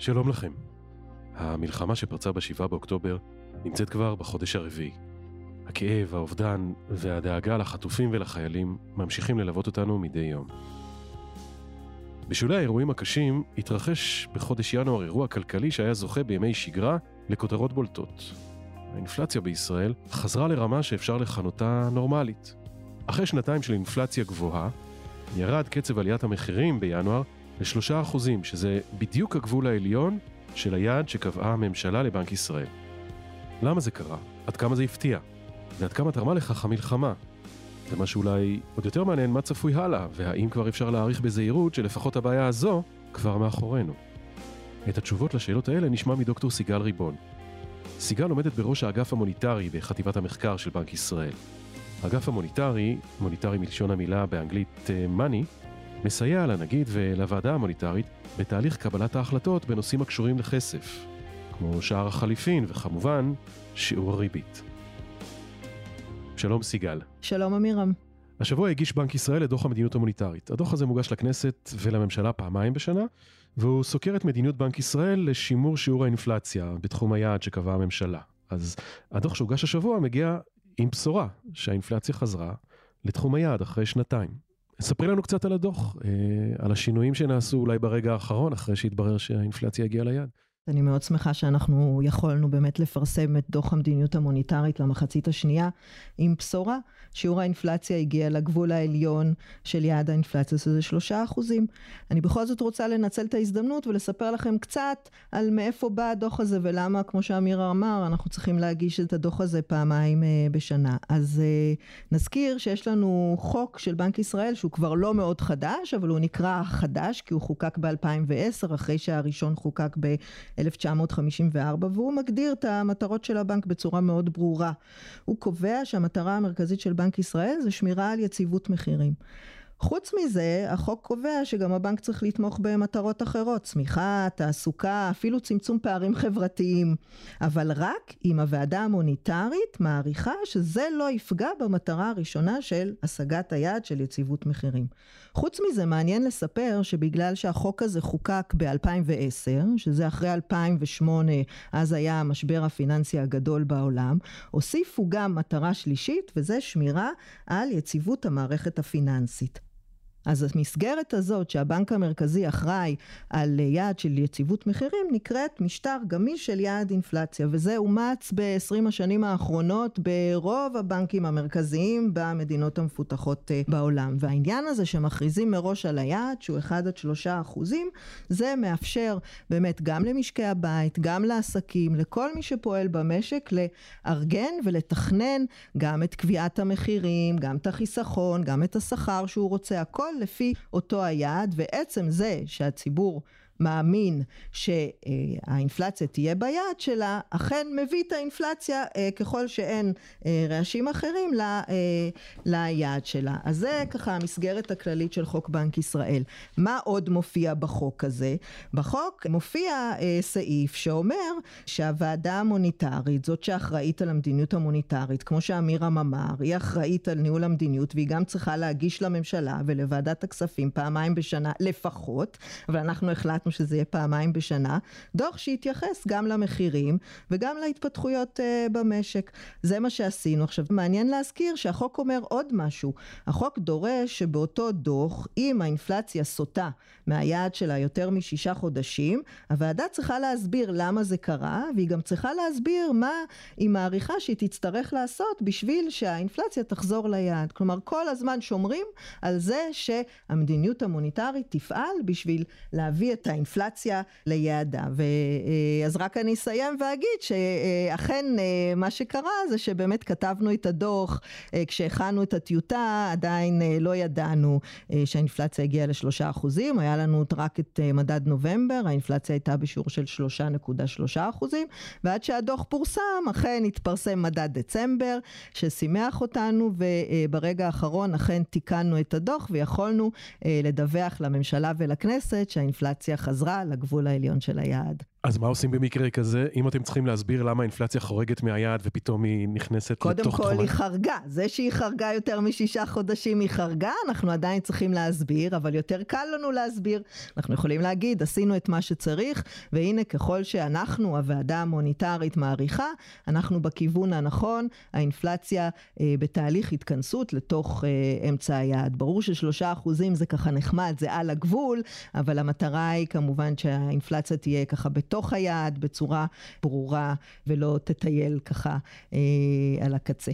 שלום לכם. המלחמה שפרצה ב-7 באוקטובר נמצאת כבר בחודש הרביעי. הכאב, האובדן והדאגה לחטופים ולחיילים ממשיכים ללוות אותנו מדי יום. בשולי האירועים הקשים התרחש בחודש ינואר אירוע כלכלי שהיה זוכה בימי שגרה לכותרות בולטות. האינפלציה בישראל חזרה לרמה שאפשר לכנותה נורמלית. אחרי שנתיים של אינפלציה גבוהה, ירד קצב עליית המחירים בינואר לשלושה אחוזים, שזה בדיוק הגבול העליון של היעד שקבעה הממשלה לבנק ישראל. למה זה קרה? עד כמה זה הפתיע? ועד כמה תרמה לכך המלחמה? ומה שאולי עוד יותר מעניין, מה צפוי הלאה, והאם כבר אפשר להעריך בזהירות שלפחות הבעיה הזו כבר מאחורינו. את התשובות לשאלות האלה נשמע מדוקטור סיגל ריבון. סיגל עומדת בראש האגף המוניטרי בחטיבת המחקר של בנק ישראל. האגף המוניטרי, מוניטרי מלשון המילה באנגלית uh, money, מסייע לנגיד ולוועדה המוניטרית בתהליך קבלת ההחלטות בנושאים הקשורים לכסף, כמו שער החליפין וכמובן שיעור הריבית. שלום סיגל. שלום אמירם. השבוע הגיש בנק ישראל את דוח המדיניות המוניטרית. הדוח הזה מוגש לכנסת ולממשלה פעמיים בשנה, והוא סוקר את מדיניות בנק ישראל לשימור שיעור האינפלציה בתחום היעד שקבעה הממשלה. אז הדוח שהוגש השבוע מגיע עם בשורה שהאינפלציה חזרה לתחום היעד אחרי שנתיים. ספרי לנו קצת על הדוח, אה, על השינויים שנעשו אולי ברגע האחרון, אחרי שהתברר שהאינפלציה הגיעה ליעד. אני מאוד שמחה שאנחנו יכולנו באמת לפרסם את דוח המדיניות המוניטרית למחצית השנייה עם בשורה. שיעור האינפלציה הגיע לגבול העליון של יעד האינפלציה, שזה שלושה אחוזים. אני בכל זאת רוצה לנצל את ההזדמנות ולספר לכם קצת על מאיפה בא הדוח הזה ולמה, כמו שאמיר אמר, אנחנו צריכים להגיש את הדוח הזה פעמיים אה, בשנה. אז אה, נזכיר שיש לנו חוק של בנק ישראל שהוא כבר לא מאוד חדש, אבל הוא נקרא חדש כי הוא חוקק ב-2010, אחרי שהראשון חוקק ב... 1954 והוא מגדיר את המטרות של הבנק בצורה מאוד ברורה. הוא קובע שהמטרה המרכזית של בנק ישראל זה שמירה על יציבות מחירים. חוץ מזה, החוק קובע שגם הבנק צריך לתמוך במטרות אחרות, צמיחה, תעסוקה, אפילו צמצום פערים חברתיים, אבל רק אם הוועדה המוניטרית מעריכה שזה לא יפגע במטרה הראשונה של השגת היעד של יציבות מחירים. חוץ מזה, מעניין לספר שבגלל שהחוק הזה חוקק ב-2010, שזה אחרי 2008, אז היה המשבר הפיננסי הגדול בעולם, הוסיפו גם מטרה שלישית, וזה שמירה על יציבות המערכת הפיננסית. אז המסגרת הזאת שהבנק המרכזי אחראי על יעד של יציבות מחירים נקראת משטר גמיש של יעד אינפלציה וזה אומץ ב-20 השנים האחרונות ברוב הבנקים המרכזיים במדינות המפותחות אה, בעולם. והעניין הזה שמכריזים מראש על היעד שהוא 1 עד 3 אחוזים זה מאפשר באמת גם למשקי הבית גם לעסקים לכל מי שפועל במשק לארגן ולתכנן גם את קביעת המחירים גם את החיסכון גם את השכר שהוא רוצה הכל לפי אותו היעד, ועצם זה שהציבור מאמין שהאינפלציה תהיה ביעד שלה, אכן מביא את האינפלציה אה, ככל שאין אה, רעשים אחרים אה, ליעד שלה. אז זה ככה המסגרת הכללית של חוק בנק ישראל. מה עוד מופיע בחוק הזה? בחוק מופיע סעיף שאומר שהוועדה המוניטרית, זאת שאחראית על המדיניות המוניטרית, כמו שאמירם אמר, היא אחראית על ניהול המדיניות והיא גם צריכה להגיש לממשלה ולוועדת הכספים פעמיים בשנה לפחות, ואנחנו החלטנו החלטנו שזה יהיה פעמיים בשנה, דוח שיתייחס גם למחירים וגם להתפתחויות uh, במשק. זה מה שעשינו. עכשיו, מעניין להזכיר שהחוק אומר עוד משהו. החוק דורש שבאותו דוח, אם האינפלציה סוטה מהיעד שלה יותר משישה חודשים, הוועדה צריכה להסביר למה זה קרה, והיא גם צריכה להסביר מה היא מעריכה שהיא תצטרך לעשות בשביל שהאינפלציה תחזור ליעד. כלומר, כל הזמן שומרים על זה שהמדיניות המוניטרית תפעל בשביל להביא את האינפלציה. האינפלציה ליעדה. ואז רק אני אסיים ואגיד שאכן אה, מה שקרה זה שבאמת כתבנו את הדוח אה, כשהכנו את הטיוטה עדיין אה, לא ידענו שהאינפלציה הגיעה לשלושה אחוזים, היה לנו רק את מדד נובמבר, האינפלציה הייתה בשיעור של שלושה נקודה שלושה אחוזים, ועד שהדוח פורסם אכן התפרסם מדד דצמבר ששימח אותנו וברגע האחרון אכן תיקנו את הדוח ויכולנו לדווח לממשלה ולכנסת שהאינפלציה חזרה לגבול העליון של היעד. אז מה עושים במקרה כזה, אם אתם צריכים להסביר למה האינפלציה חורגת מהיעד ופתאום היא נכנסת לתוך קודם תחום... כל היא חרגה, זה שהיא חרגה יותר משישה חודשים היא חרגה, אנחנו עדיין צריכים להסביר, אבל יותר קל לנו להסביר. אנחנו יכולים להגיד, עשינו את מה שצריך, והנה ככל שאנחנו, הוועדה המוניטרית מעריכה, אנחנו בכיוון הנכון, האינפלציה אה, בתהליך התכנסות לתוך אה, אמצע היעד. ברור ששלושה אחוזים זה ככה נחמד, זה על הגבול, אבל המטרה היא כמובן שהאינפלציה תהיה ככה בתוך היעד בצורה ברורה ולא תטייל ככה אה, על הקצה.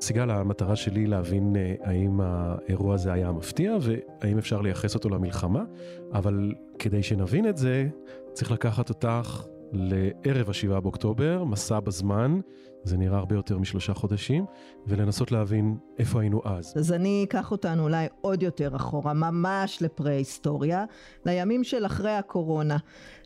סיגל, המטרה שלי להבין אה, האם האירוע הזה היה מפתיע והאם אפשר לייחס אותו למלחמה, אבל כדי שנבין את זה, צריך לקחת אותך לערב השבעה באוקטובר, מסע בזמן, זה נראה הרבה יותר משלושה חודשים, ולנסות להבין איפה היינו אז. אז אני אקח אותנו אולי עוד יותר אחורה, ממש לפרה-היסטוריה, לימים של אחרי הקורונה.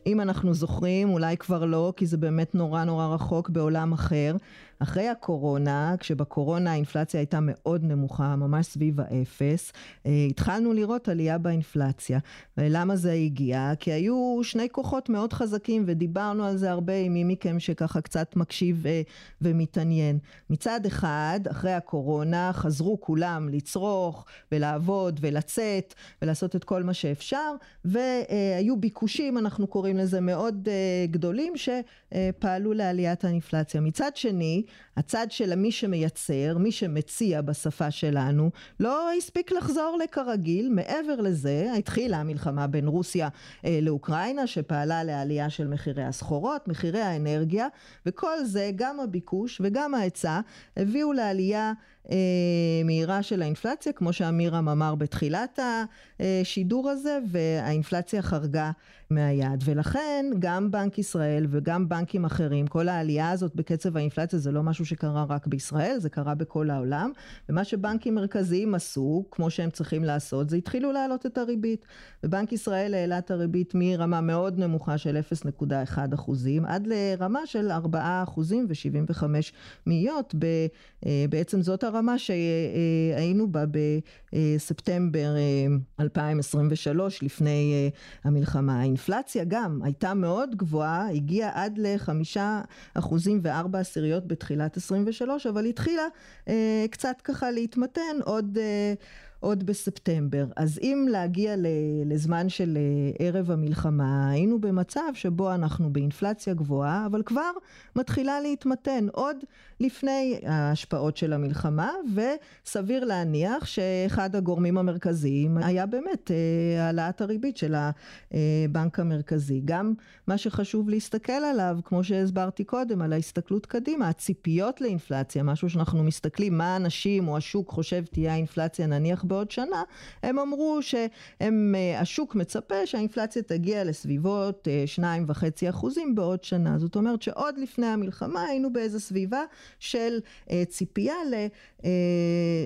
אם אנחנו זוכרים, אולי כבר לא, כי זה באמת נורא נורא רחוק בעולם אחר. אחרי הקורונה, כשבקורונה האינפלציה הייתה מאוד נמוכה, ממש סביב האפס, אה, התחלנו לראות עלייה באינפלציה. ולמה זה הגיע? כי היו שני כוחות מאוד חזקים, ודיברנו על זה הרבה עם מי מכם שככה קצת מקשיב אה, ומתעניין. מצד אחד, אחרי הקורונה, חזרו כולם לצרוך ולעבוד ולצאת ולעשות את כל מה שאפשר, והיו ביקושים, אנחנו קוראים לזה, מאוד גדולים, שפעלו לעליית האינפלציה. מצד שני, הצד של מי שמייצר, מי שמציע בשפה שלנו, לא הספיק לחזור לכרגיל. מעבר לזה, התחילה המלחמה בין רוסיה לאוקראינה, שפעלה לעלייה של מחירי הסחורות, מחירי האנרגיה, וכל זה, גם הביקוש וגם ההיצע, הביאו לעלייה אה, מהירה של האינפלציה, כמו שאמירם אמר בתחילת השידור הזה, והאינפלציה חרגה מהיעד. ולכן גם בנק ישראל וגם בנקים אחרים, כל העלייה הזאת בקצב האינפלציה זה לא משהו שקרה רק בישראל, זה קרה בכל העולם, ומה שבנקים מרכזיים עשו, כמו שהם צריכים לעשות, זה התחילו להעלות את הריבית. ובנק ישראל העלה את הריבית מרמה מאוד נמוכה של 0.1 אחוזים, עד לרמה של 4 אחוזים ו-75 מאיות, בעצם זאת הרמה שהיינו בה בספטמבר 2023 לפני המלחמה. האינפלציה גם הייתה מאוד גבוהה, הגיעה עד לחמישה אחוזים וארבע עשיריות בתחילת 23, אבל התחילה קצת ככה להתמתן עוד עוד בספטמבר. אז אם להגיע לזמן של ערב המלחמה, היינו במצב שבו אנחנו באינפלציה גבוהה, אבל כבר מתחילה להתמתן עוד לפני ההשפעות של המלחמה, וסביר להניח שאחד הגורמים המרכזיים היה באמת העלאת הריבית של הבנק המרכזי. גם מה שחשוב להסתכל עליו, כמו שהסברתי קודם, על ההסתכלות קדימה, הציפיות לאינפלציה, משהו שאנחנו מסתכלים, מה האנשים או השוק חושב תהיה האינפלציה נניח בעוד שנה, הם אמרו שהשוק מצפה שהאינפלציה תגיע לסביבות שניים וחצי אחוזים בעוד שנה. זאת אומרת שעוד לפני המלחמה היינו באיזו סביבה של ציפייה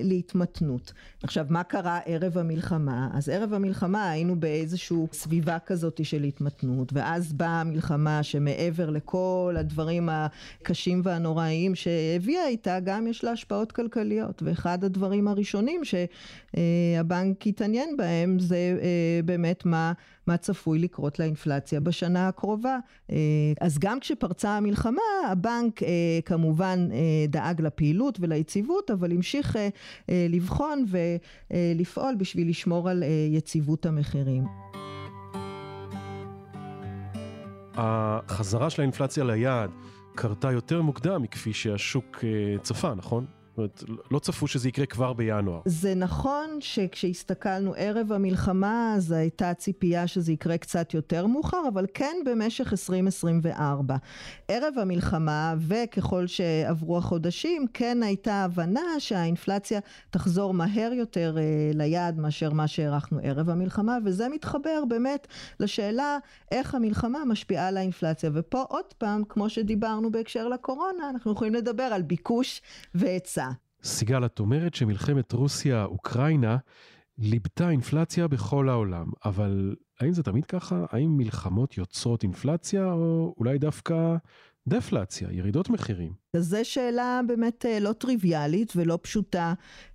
להתמתנות. עכשיו, מה קרה ערב המלחמה? אז ערב המלחמה היינו באיזושהי סביבה כזאת של התמתנות, ואז באה המלחמה שמעבר לכל הדברים הקשים והנוראיים שהביאה איתה, גם יש לה השפעות כלכליות. ואחד הדברים הראשונים שהבנק התעניין בהם זה באמת מה, מה צפוי לקרות לאינפלציה בשנה הקרובה. אז גם כשפרצה המלחמה, הבנק כמובן דאג לפעילות וליציבות, אבל המשיך לבחון ולפעול בשביל לשמור על יציבות המחירים. החזרה של האינפלציה ליעד קרתה יותר מוקדם מכפי שהשוק צפה, נכון? זאת אומרת, לא צפו שזה יקרה כבר בינואר. זה נכון שכשהסתכלנו ערב המלחמה, אז הייתה ציפייה שזה יקרה קצת יותר מאוחר, אבל כן במשך 2024. ערב המלחמה, וככל שעברו החודשים, כן הייתה הבנה שהאינפלציה תחזור מהר יותר ליעד מאשר מה שהערכנו ערב המלחמה, וזה מתחבר באמת לשאלה איך המלחמה משפיעה על האינפלציה. ופה עוד פעם, כמו שדיברנו בהקשר לקורונה, אנחנו יכולים לדבר על ביקוש והיצע. סיגל, את אומרת שמלחמת רוסיה-אוקראינה ליבתה אינפלציה בכל העולם, אבל האם זה תמיד ככה? האם מלחמות יוצרות אינפלציה, או אולי דווקא דפלציה, ירידות מחירים? אז זו שאלה באמת לא טריוויאלית ולא פשוטה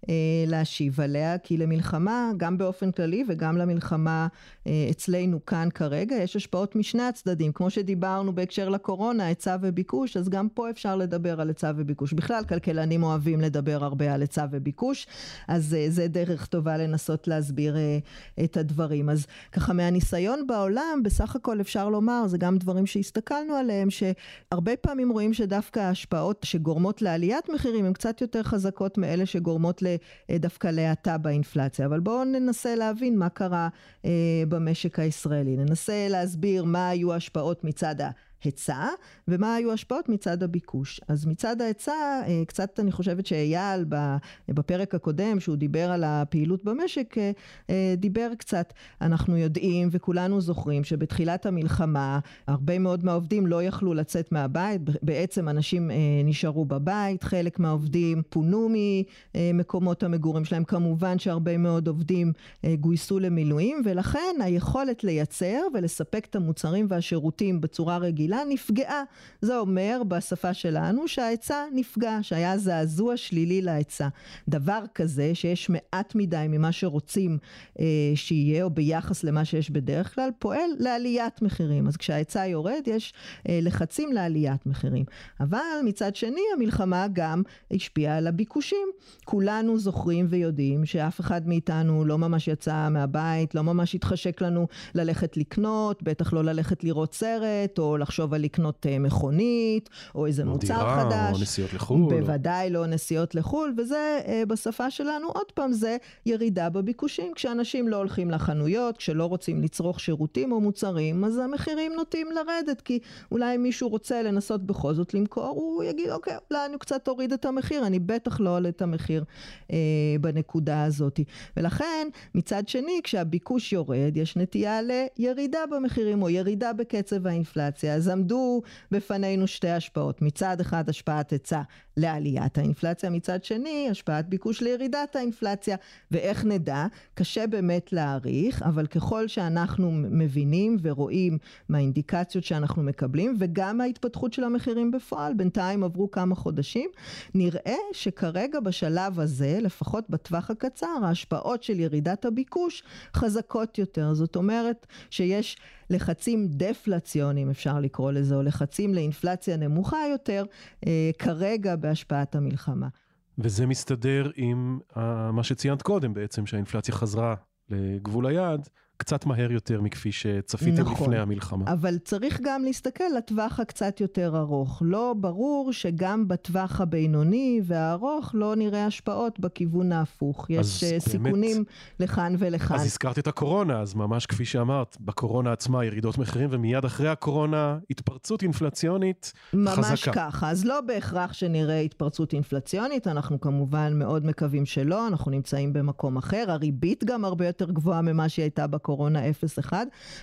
אה, להשיב עליה, כי למלחמה, גם באופן כללי וגם למלחמה אה, אצלנו כאן כרגע, יש השפעות משני הצדדים. כמו שדיברנו בהקשר לקורונה, היצע וביקוש, אז גם פה אפשר לדבר על היצע וביקוש. בכלל, כלכלנים אוהבים לדבר הרבה על היצע וביקוש, אז אה, זה דרך טובה לנסות להסביר אה, את הדברים. אז ככה מהניסיון בעולם, בסך הכל אפשר לומר, זה גם דברים שהסתכלנו עליהם, שהרבה פעמים רואים שדווקא ההשפעות שגורמות לעליית מחירים הן קצת יותר חזקות מאלה שגורמות דווקא להאטה באינפלציה. אבל בואו ננסה להבין מה קרה אה, במשק הישראלי. ננסה להסביר מה היו ההשפעות מצד ה... היצע, ומה היו ההשפעות מצד הביקוש. אז מצד ההיצע, אה, קצת אני חושבת שאייל בפרק הקודם, שהוא דיבר על הפעילות במשק, אה, אה, דיבר קצת. אנחנו יודעים וכולנו זוכרים שבתחילת המלחמה, הרבה מאוד מהעובדים לא יכלו לצאת מהבית, בעצם אנשים נשארו בבית, חלק מהעובדים פונו ממקומות המגורים שלהם, כמובן שהרבה מאוד עובדים גויסו למילואים, ולכן היכולת לייצר ולספק את המוצרים והשירותים בצורה רגילה הקהילה נפגעה. זה אומר בשפה שלנו שההיצע נפגע, שהיה זעזוע שלילי להיצע. דבר כזה שיש מעט מדי ממה שרוצים אה, שיהיה או ביחס למה שיש בדרך כלל, פועל לעליית מחירים. אז כשההיצע יורד יש אה, לחצים לעליית מחירים. אבל מצד שני המלחמה גם השפיעה על הביקושים. כולנו זוכרים ויודעים שאף אחד מאיתנו לא ממש יצא מהבית, לא ממש התחשק לנו ללכת לקנות, בטח לא ללכת לראות סרט או לחשוב לחשוב על לקנות אה, מכונית, או איזה מוצר דירה, חדש. או נסיעות לחו"ל. בוודאי לא נסיעות לחו"ל, וזה אה, בשפה שלנו, עוד פעם, זה ירידה בביקושים. כשאנשים לא הולכים לחנויות, כשלא רוצים לצרוך שירותים או מוצרים, אז המחירים נוטים לרדת, כי אולי מישהו רוצה לנסות בכל זאת למכור, הוא יגיד, אוקיי, אולי אני קצת אוריד את המחיר, אני בטח לא עולה את המחיר אה, בנקודה הזאת. ולכן, מצד שני, כשהביקוש יורד, יש נטייה לירידה במחירים, או ירידה בקצב האינפלציה. אז עמדו בפנינו שתי השפעות. מצד אחד השפעת היצע לעליית האינפלציה, מצד שני השפעת ביקוש לירידת האינפלציה. ואיך נדע? קשה באמת להעריך, אבל ככל שאנחנו מבינים ורואים מהאינדיקציות שאנחנו מקבלים, וגם מההתפתחות של המחירים בפועל, בינתיים עברו כמה חודשים, נראה שכרגע בשלב הזה, לפחות בטווח הקצר, ההשפעות של ירידת הביקוש חזקות יותר. זאת אומרת שיש לחצים דפלציוניים אפשר לקרוא לזה, או לחצים לאינפלציה נמוכה יותר, אה, כרגע בהשפעת המלחמה. וזה מסתדר עם uh, מה שציינת קודם בעצם, שהאינפלציה חזרה לגבול היעד, קצת מהר יותר מכפי שצפיתם נכון, לפני המלחמה. אבל צריך גם להסתכל לטווח הקצת יותר ארוך. לא ברור שגם בטווח הבינוני והארוך לא נראה השפעות בכיוון ההפוך. יש באמת, סיכונים לכאן ולכאן. אז הזכרת את הקורונה, אז ממש כפי שאמרת, בקורונה עצמה ירידות מחירים, ומיד אחרי הקורונה התפרצות אינפלציונית ממש חזקה. ממש ככה, אז לא בהכרח שנראה התפרצות אינפלציונית, אנחנו כמובן מאוד מקווים שלא, אנחנו נמצאים במקום אחר, הריבית גם הרבה יותר גבוהה ממה שהיא הייתה בקורונה. הקורונה 0-1,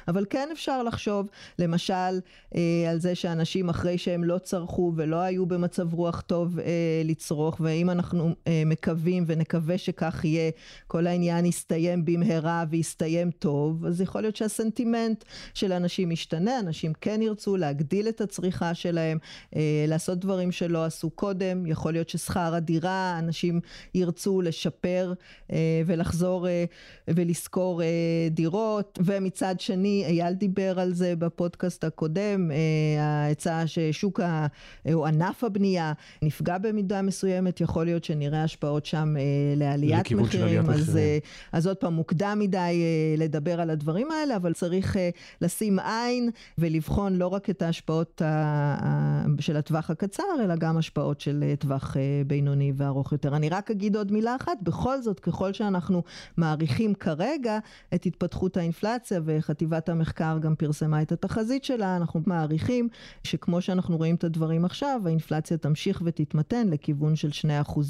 אבל כן אפשר לחשוב למשל אה, על זה שאנשים אחרי שהם לא צרכו ולא היו במצב רוח טוב אה, לצרוך, ואם אנחנו אה, מקווים ונקווה שכך יהיה, כל העניין יסתיים במהרה ויסתיים טוב, אז יכול להיות שהסנטימנט של אנשים ישתנה, אנשים כן ירצו להגדיל את הצריכה שלהם, אה, לעשות דברים שלא עשו קודם, יכול להיות ששכר הדירה, אנשים ירצו לשפר אה, ולחזור אה, ולשכור אה, דירות. אחרות, ומצד שני, אייל דיבר על זה בפודקאסט הקודם, אה, ההצעה ששוק ה... או ענף הבנייה נפגע במידה מסוימת, יכול להיות שנראה השפעות שם אה, לעליית מחירים, אז, אה, אז עוד פעם, מוקדם מדי לדבר על הדברים האלה, אבל צריך לשים עין ולבחון לא רק את ההשפעות של הטווח הקצר, אלא גם השפעות של טווח בינוני וארוך יותר. אני רק אגיד עוד מילה אחת, בכל זאת, ככל שאנחנו מעריכים כרגע את התפתחות התפתחות האינפלציה וחטיבת המחקר גם פרסמה את התחזית שלה, אנחנו מעריכים שכמו שאנחנו רואים את הדברים עכשיו, האינפלציה תמשיך ותתמתן לכיוון של 2%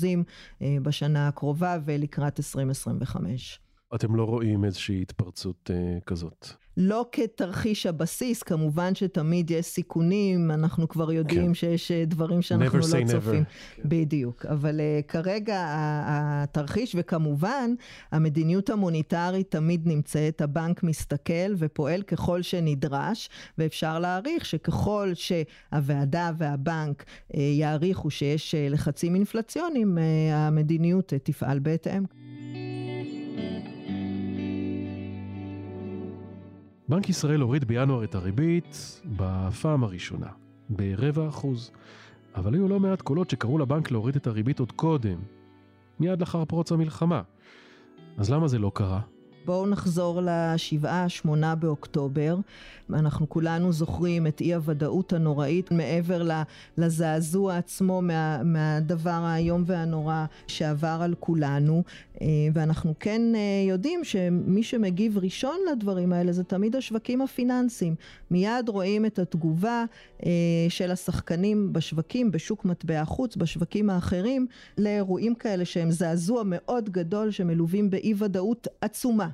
אה, בשנה הקרובה ולקראת 2025. אתם לא רואים איזושהי התפרצות אה, כזאת. לא כתרחיש הבסיס, כמובן שתמיד יש סיכונים, אנחנו כבר יודעים כן. שיש אה, דברים שאנחנו לא צופים. כן. בדיוק, אבל uh, כרגע התרחיש, וכמובן המדיניות המוניטרית תמיד נמצאת, הבנק מסתכל ופועל ככל שנדרש, ואפשר להעריך שככל שהוועדה והבנק uh, יעריכו שיש uh, לחצים אינפלציוניים, uh, המדיניות uh, תפעל בהתאם. בנק ישראל הוריד בינואר את הריבית בפעם הראשונה, ברבע אחוז. אבל היו לא מעט קולות שקראו לבנק להוריד את הריבית עוד קודם, מיד לאחר פרוץ המלחמה. אז למה זה לא קרה? בואו נחזור לשבעה, שמונה באוקטובר. אנחנו כולנו זוכרים את אי הוודאות הנוראית מעבר לזעזוע עצמו מה, מהדבר האיום והנורא שעבר על כולנו. אה, ואנחנו כן אה, יודעים שמי שמגיב ראשון לדברים האלה זה תמיד השווקים הפיננסיים. מיד רואים את התגובה אה, של השחקנים בשווקים, בשוק מטבע חוץ, בשווקים האחרים, לאירועים כאלה שהם זעזוע מאוד גדול שמלווים באי ודאות עצומה.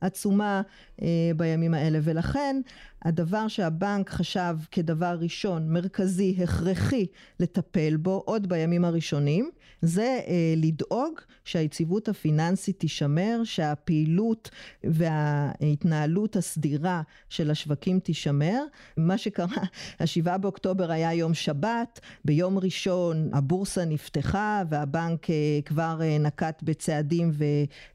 עצומה אה, בימים האלה. ולכן הדבר שהבנק חשב כדבר ראשון מרכזי הכרחי לטפל בו עוד בימים הראשונים זה אה, לדאוג שהיציבות הפיננסית תישמר שהפעילות וההתנהלות הסדירה של השווקים תישמר. מה שקרה השבעה באוקטובר היה יום שבת ביום ראשון הבורסה נפתחה והבנק אה, כבר אה, נקט בצעדים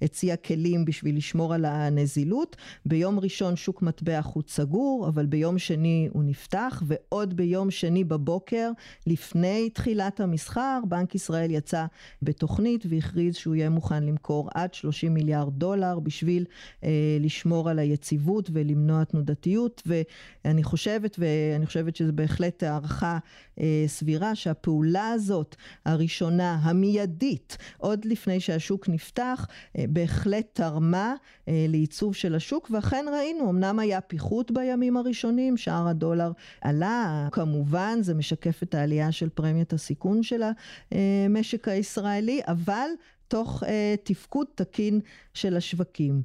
והציע כלים בשביל לשמור על הנזילות. ביום ראשון שוק מטבע חוץ סגור אבל ביום שני הוא נפתח ועוד ביום שני בבוקר לפני תחילת המסחר בנק ישראל יצא בתוכנית והכריז שהוא יהיה מוכן למכור עד 30 מיליארד דולר בשביל אה, לשמור על היציבות ולמנוע תנודתיות. ואני חושבת ואני חושבת שזה בהחלט הערכה אה, סבירה שהפעולה הזאת הראשונה המיידית עוד לפני שהשוק נפתח אה, בהחלט תרמה אה, לעיצוב של השוק ואכן ראינו אמנם היה פיחות בימים הראשונים שער הדולר עלה כמובן זה משקף את העלייה של פרמיית הסיכון של המשק הישראלי אבל תוך תפקוד תקין של השווקים.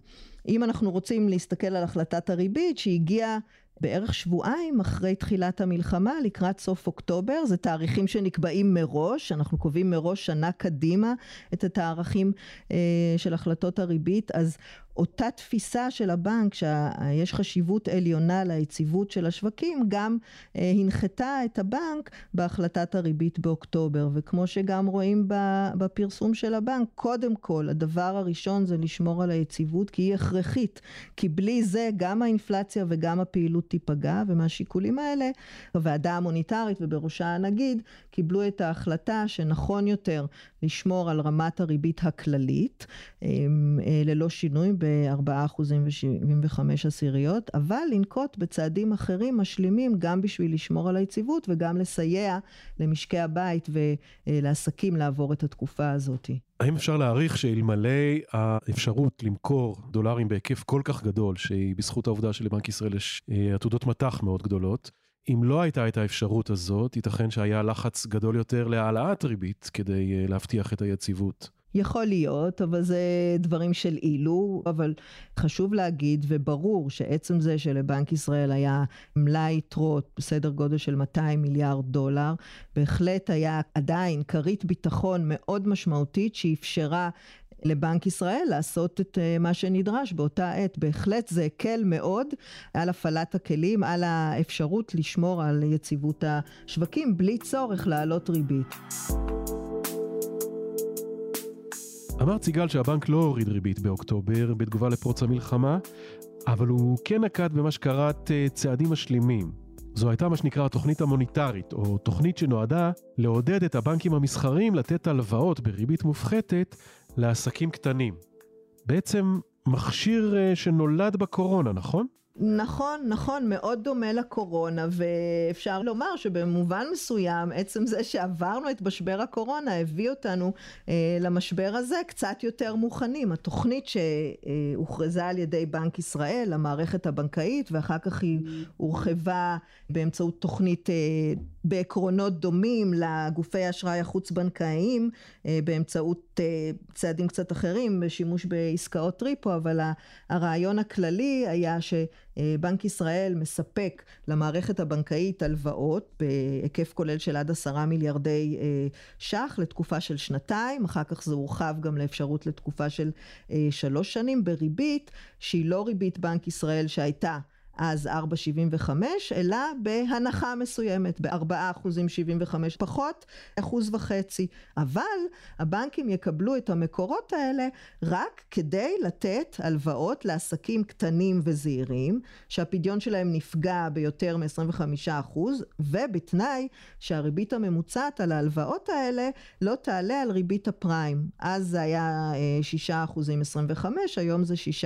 אם אנחנו רוצים להסתכל על החלטת הריבית שהגיעה בערך שבועיים אחרי תחילת המלחמה לקראת סוף אוקטובר זה תאריכים שנקבעים מראש אנחנו קובעים מראש שנה קדימה את התאריכים אה, של החלטות הריבית אז אותה תפיסה של הבנק שיש חשיבות עליונה ליציבות של השווקים גם אה, הנחתה את הבנק בהחלטת הריבית באוקטובר. וכמו שגם רואים בפרסום של הבנק קודם כל הדבר הראשון זה לשמור על היציבות כי היא הכרחית. כי בלי זה גם האינפלציה וגם הפעילות תיפגע ומהשיקולים האלה הוועדה המוניטרית ובראשה הנגיד קיבלו את ההחלטה שנכון יותר לשמור על רמת הריבית הכללית אה, ללא שינוי ב-4% ו-75 עשיריות, אבל לנקוט בצעדים אחרים משלימים גם בשביל לשמור על היציבות וגם לסייע למשקי הבית ולעסקים לעבור את התקופה הזאת. האם אפשר להעריך שאלמלא האפשרות למכור דולרים בהיקף כל כך גדול, שהיא בזכות העובדה שלבנק ישראל יש אה, עתודות מטח מאוד גדולות, אם לא הייתה את האפשרות הזאת, ייתכן שהיה לחץ גדול יותר להעלאת ריבית כדי אה, להבטיח את היציבות. יכול להיות, אבל זה דברים של אילו, אבל חשוב להגיד וברור שעצם זה שלבנק ישראל היה מלאי יתרות בסדר גודל של 200 מיליארד דולר, בהחלט היה עדיין כרית ביטחון מאוד משמעותית שאפשרה לבנק ישראל לעשות את אה, מה שנדרש באותה עת. בהחלט זה הקל מאוד על הפעלת הכלים, על האפשרות לשמור על יציבות השווקים בלי צורך להעלות ריבית. אמר ציגל שהבנק לא הוריד ריבית באוקטובר בתגובה לפרוץ המלחמה, אבל הוא כן נקט במה שקראת אה, צעדים משלימים. זו הייתה מה שנקרא התוכנית המוניטרית, או תוכנית שנועדה לעודד את הבנקים המסחריים לתת הלוואות בריבית מופחתת לעסקים קטנים. בעצם מכשיר אה, שנולד בקורונה, נכון? נכון, נכון, מאוד דומה לקורונה, ואפשר לומר שבמובן מסוים, עצם זה שעברנו את משבר הקורונה הביא אותנו אה, למשבר הזה קצת יותר מוכנים. התוכנית שהוכרזה על ידי בנק ישראל, המערכת הבנקאית, ואחר כך היא הורחבה באמצעות תוכנית אה, בעקרונות דומים לגופי האשראי החוץ-בנקאיים, אה, באמצעות צעדים קצת אחרים, בשימוש בעסקאות טריפו, אבל הרעיון הכללי היה שבנק ישראל מספק למערכת הבנקאית הלוואות בהיקף כולל של עד עשרה מיליארדי אה, ש"ח לתקופה של שנתיים, אחר כך זה הורחב גם לאפשרות לתקופה של אה, שלוש שנים בריבית שהיא לא ריבית בנק ישראל שהייתה אז 4.75, אלא בהנחה מסוימת, ב-4 אחוזים 75 פחות, אחוז וחצי. אבל הבנקים יקבלו את המקורות האלה רק כדי לתת הלוואות לעסקים קטנים וזעירים, שהפדיון שלהם נפגע ביותר מ-25 אחוז, ובתנאי שהריבית הממוצעת על ההלוואות האלה לא תעלה על ריבית הפריים. אז זה היה 6 אה, אחוזים 25, היום זה 6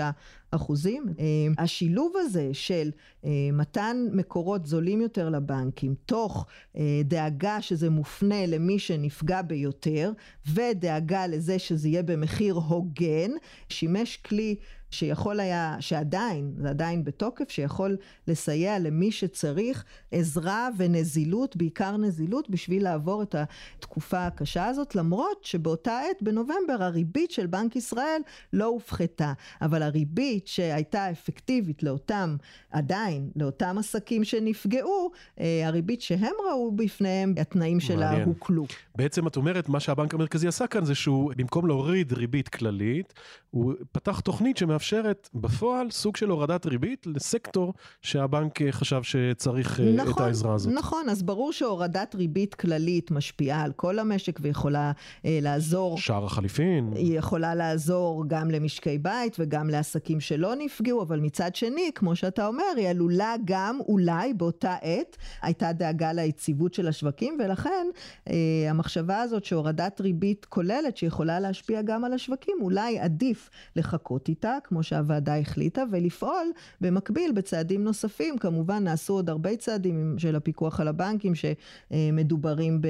אחוזים. אה, השילוב הזה של אה, מתן מקורות זולים יותר לבנקים, תוך אה, דאגה שזה מופנה למי שנפגע ביותר, ודאגה לזה שזה יהיה במחיר הוגן, שימש כלי שיכול היה, שעדיין, זה עדיין בתוקף, שיכול לסייע למי שצריך עזרה ונזילות, בעיקר נזילות, בשביל לעבור את התקופה הקשה הזאת, למרות שבאותה עת, בנובמבר, הריבית של בנק ישראל לא הופחתה. אבל הריבית שהייתה אפקטיבית לאותם, עדיין, לאותם עסקים שנפגעו, אה, הריבית שהם ראו בפניהם, התנאים שלה הוקלו. בעצם את אומרת, מה שהבנק המרכזי עשה כאן זה שהוא, במקום להוריד ריבית כללית, הוא פתח תוכנית שמאפשרת מאפשרת בפועל סוג של הורדת ריבית לסקטור שהבנק אה, חשב שצריך אה, נכון, את העזרה הזאת. נכון, אז ברור שהורדת ריבית כללית משפיעה על כל המשק ויכולה אה, לעזור. שער החליפין. היא יכולה לעזור גם למשקי בית וגם לעסקים שלא נפגעו, אבל מצד שני, כמו שאתה אומר, היא עלולה גם, אולי באותה עת, הייתה דאגה ליציבות של השווקים, ולכן אה, המחשבה הזאת שהורדת ריבית כוללת שיכולה להשפיע גם על השווקים, אולי עדיף לחכות איתה. כמו שהוועדה החליטה, ולפעול במקביל בצעדים נוספים. כמובן נעשו עוד הרבה צעדים של הפיקוח על הבנקים שמדוברים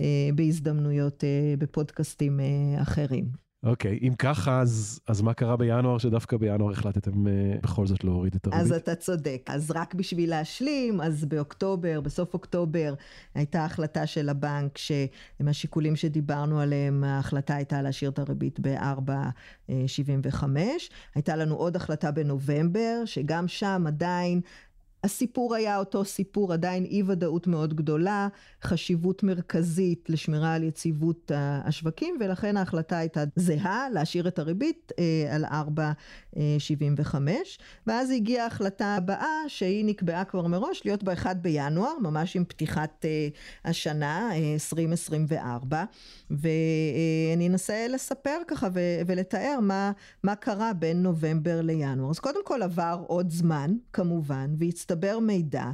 אה, בהזדמנויות אה, בפודקאסטים אה, אחרים. אוקיי, okay, אם ככה, אז, אז מה קרה בינואר שדווקא בינואר החלטתם uh, בכל זאת להוריד את הריבית? אז אתה צודק. אז רק בשביל להשלים, אז באוקטובר, בסוף אוקטובר, הייתה החלטה של הבנק שמהשיקולים שדיברנו עליהם, ההחלטה הייתה להשאיר את הריבית ב-4.75. הייתה לנו עוד החלטה בנובמבר, שגם שם עדיין הסיפור היה אותו סיפור, עדיין אי ודאות מאוד גדולה, חשיבות מרכזית לשמירה על יציבות השווקים, ולכן ההחלטה הייתה זהה, להשאיר את הריבית אה, על 4.75, ואז הגיעה ההחלטה הבאה, שהיא נקבעה כבר מראש, להיות ב-1 בינואר, ממש עם פתיחת אה, השנה, 2024, אה, ואני אנסה לספר ככה ולתאר מה, מה קרה בין נובמבר לינואר. אז קודם כל עבר עוד זמן, כמובן, והצטרף הצטבר מידע.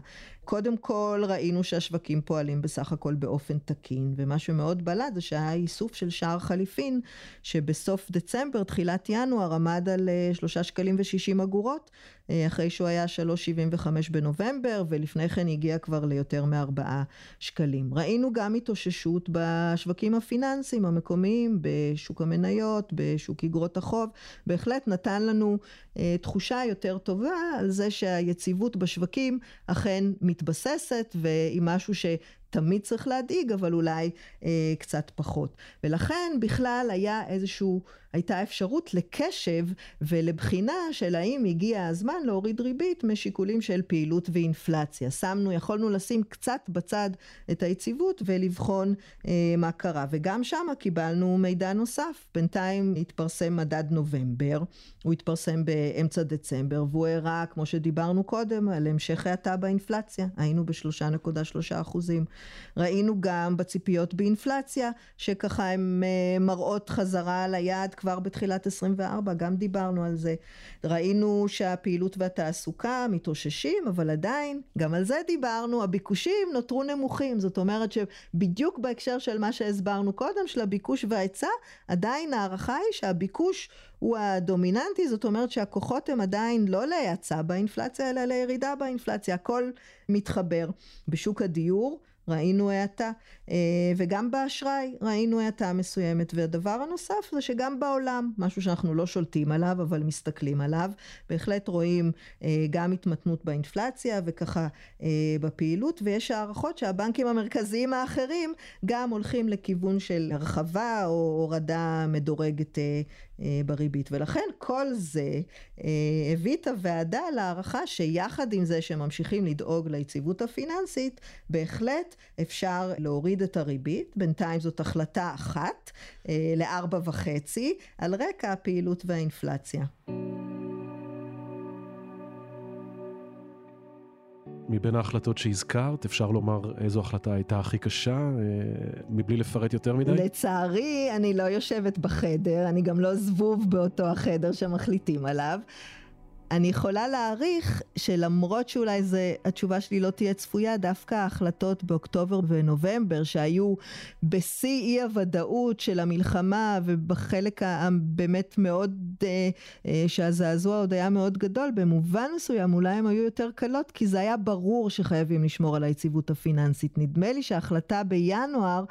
קודם כל ראינו שהשווקים פועלים בסך הכל באופן תקין, ומה שמאוד בלט זה שהיה איסוף של שער חליפין, שבסוף דצמבר, תחילת ינואר, עמד על אה, שלושה שקלים ושישים אגורות, אה, אחרי שהוא היה 3.75 בנובמבר, ולפני כן הגיע כבר ליותר מארבעה שקלים. ראינו גם התאוששות בשווקים הפיננסיים המקומיים, בשוק המניות, בשוק אגרות החוב, בהחלט נתן לנו אה, תחושה יותר טובה על זה שהיציבות בשווקים אכן מתבססת, והיא משהו ש... תמיד צריך להדאיג, אבל אולי אה, קצת פחות. ולכן בכלל היה איזשהו, הייתה אפשרות לקשב ולבחינה של האם הגיע הזמן להוריד ריבית משיקולים של פעילות ואינפלציה. שמנו, יכולנו לשים קצת בצד את היציבות ולבחון אה, מה קרה. וגם שם קיבלנו מידע נוסף. בינתיים התפרסם מדד נובמבר, הוא התפרסם באמצע דצמבר, והוא הראה, כמו שדיברנו קודם, על המשך האטה באינפלציה. היינו בשלושה נקודה שלושה אחוזים. ראינו גם בציפיות באינפלציה, שככה הן אה, מראות חזרה על היעד כבר בתחילת 24, גם דיברנו על זה. ראינו שהפעילות והתעסוקה מתאוששים, אבל עדיין, גם על זה דיברנו, הביקושים נותרו נמוכים. זאת אומרת שבדיוק בהקשר של מה שהסברנו קודם, של הביקוש וההיצע, עדיין ההערכה היא שהביקוש הוא הדומיננטי, זאת אומרת שהכוחות הם עדיין לא להאצה באינפלציה, אלא לירידה באינפלציה. הכל מתחבר. בשוק הדיור, ראינו האטה, וגם באשראי ראינו האטה מסוימת. והדבר הנוסף זה שגם בעולם, משהו שאנחנו לא שולטים עליו, אבל מסתכלים עליו, בהחלט רואים אה, גם התמתנות באינפלציה וככה אה, בפעילות, ויש הערכות שהבנקים המרכזיים האחרים גם הולכים לכיוון של הרחבה או הורדה מדורגת בריבית. ולכן כל זה הביא את הוועדה להערכה שיחד עם זה שממשיכים לדאוג ליציבות הפיננסית, בהחלט אפשר להוריד את הריבית, בינתיים זאת החלטה אחת אה, לארבע וחצי, על רקע הפעילות והאינפלציה. מבין ההחלטות שהזכרת, אפשר לומר איזו החלטה הייתה הכי קשה, אה, מבלי לפרט יותר מדי? לצערי, אני לא יושבת בחדר, אני גם לא זבוב באותו החדר שמחליטים עליו. אני יכולה להעריך שלמרות שאולי זה, התשובה שלי לא תהיה צפויה, דווקא ההחלטות באוקטובר ונובמבר שהיו בשיא אי הוודאות של המלחמה ובחלק הבאמת מאוד, אה, אה, שהזעזוע עוד היה מאוד גדול, במובן מסוים אולי הן היו יותר קלות כי זה היה ברור שחייבים לשמור על היציבות הפיננסית. נדמה לי שההחלטה בינואר,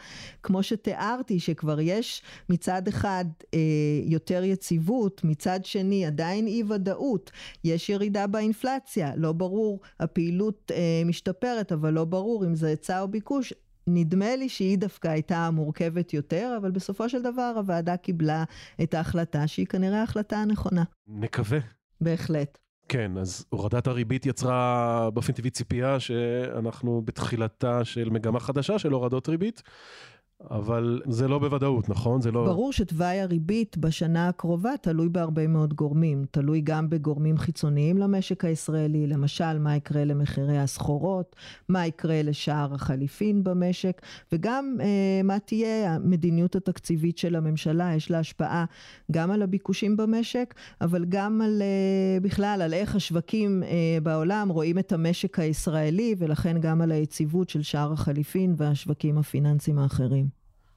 כמו שתיארתי, שכבר יש מצד אחד אה, יותר יציבות, מצד שני עדיין אי ודאות. יש ירידה באינפלציה, לא ברור, הפעילות אה, משתפרת, אבל לא ברור אם זה היצע או ביקוש. נדמה לי שהיא דווקא הייתה מורכבת יותר, אבל בסופו של דבר הוועדה קיבלה את ההחלטה שהיא כנראה ההחלטה הנכונה. נקווה. בהחלט. כן, אז הורדת הריבית יצרה באופן טבעי ציפייה שאנחנו בתחילתה של מגמה חדשה של הורדות ריבית. אבל זה לא בוודאות, נכון? זה לא... ברור שתוואי הריבית בשנה הקרובה תלוי בהרבה מאוד גורמים. תלוי גם בגורמים חיצוניים למשק הישראלי, למשל, מה יקרה למחירי הסחורות, מה יקרה לשער החליפין במשק, וגם אה, מה תהיה המדיניות התקציבית של הממשלה. יש לה השפעה גם על הביקושים במשק, אבל גם על, אה, בכלל, על איך השווקים אה, בעולם רואים את המשק הישראלי, ולכן גם על היציבות של שער החליפין והשווקים הפיננסיים האחרים.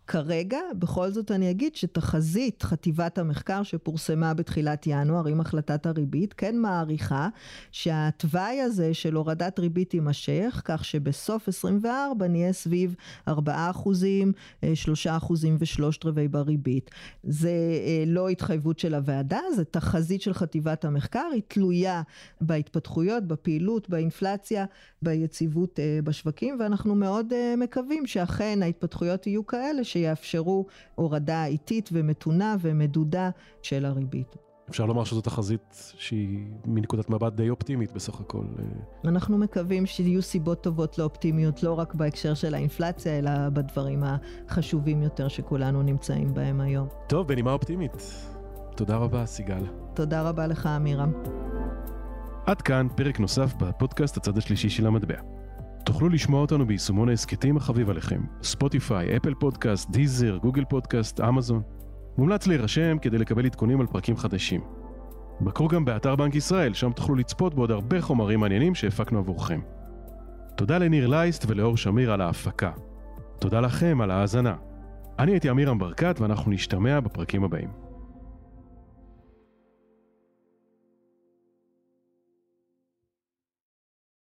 כרגע, בכל זאת אני אגיד שתחזית חטיבת המחקר שפורסמה בתחילת ינואר עם החלטת הריבית, כן מעריכה שהתוואי הזה של הורדת ריבית יימשך, כך שבסוף 24 נהיה סביב 4 אחוזים, 3 אה, אחוזים ושלושת רבעי בריבית. זה אה, לא התחייבות של הוועדה, זה תחזית של חטיבת המחקר, היא תלויה בהתפתחויות, בפעילות, באינפלציה, ביציבות אה, בשווקים, ואנחנו מאוד מקווים שאכן ההתפתחויות יהיו כאלה שיאפשרו הורדה איטית ומתונה ומדודה של הריבית. אפשר לומר שזו תחזית שהיא מנקודת מבט די אופטימית בסך הכל. אה. אנחנו מקווים שיהיו סיבות טובות לאופטימיות לא רק בהקשר של האינפלציה, אלא בדברים החשובים יותר שכולנו נמצאים בהם היום. טוב, בנימה אופטימית. תודה רבה, סיגל. תודה רבה לך, אמירם. עד כאן פרק נוסף בפודקאסט הצד השלישי של המטבע. תוכלו לשמוע אותנו ביישומון ההסכתים החביב עליכם, ספוטיפיי, אפל פודקאסט, דיזר, גוגל פודקאסט, אמזון. מומלץ להירשם כדי לקבל עדכונים על פרקים חדשים. בקרו גם באתר בנק ישראל, שם תוכלו לצפות בעוד הרבה חומרים מעניינים שהפקנו עבורכם. תודה לניר לייסט ולאור שמיר על ההפקה. תודה לכם על ההאזנה. אני הייתי עמירם ברקת ואנחנו נשתמע בפרקים הבאים.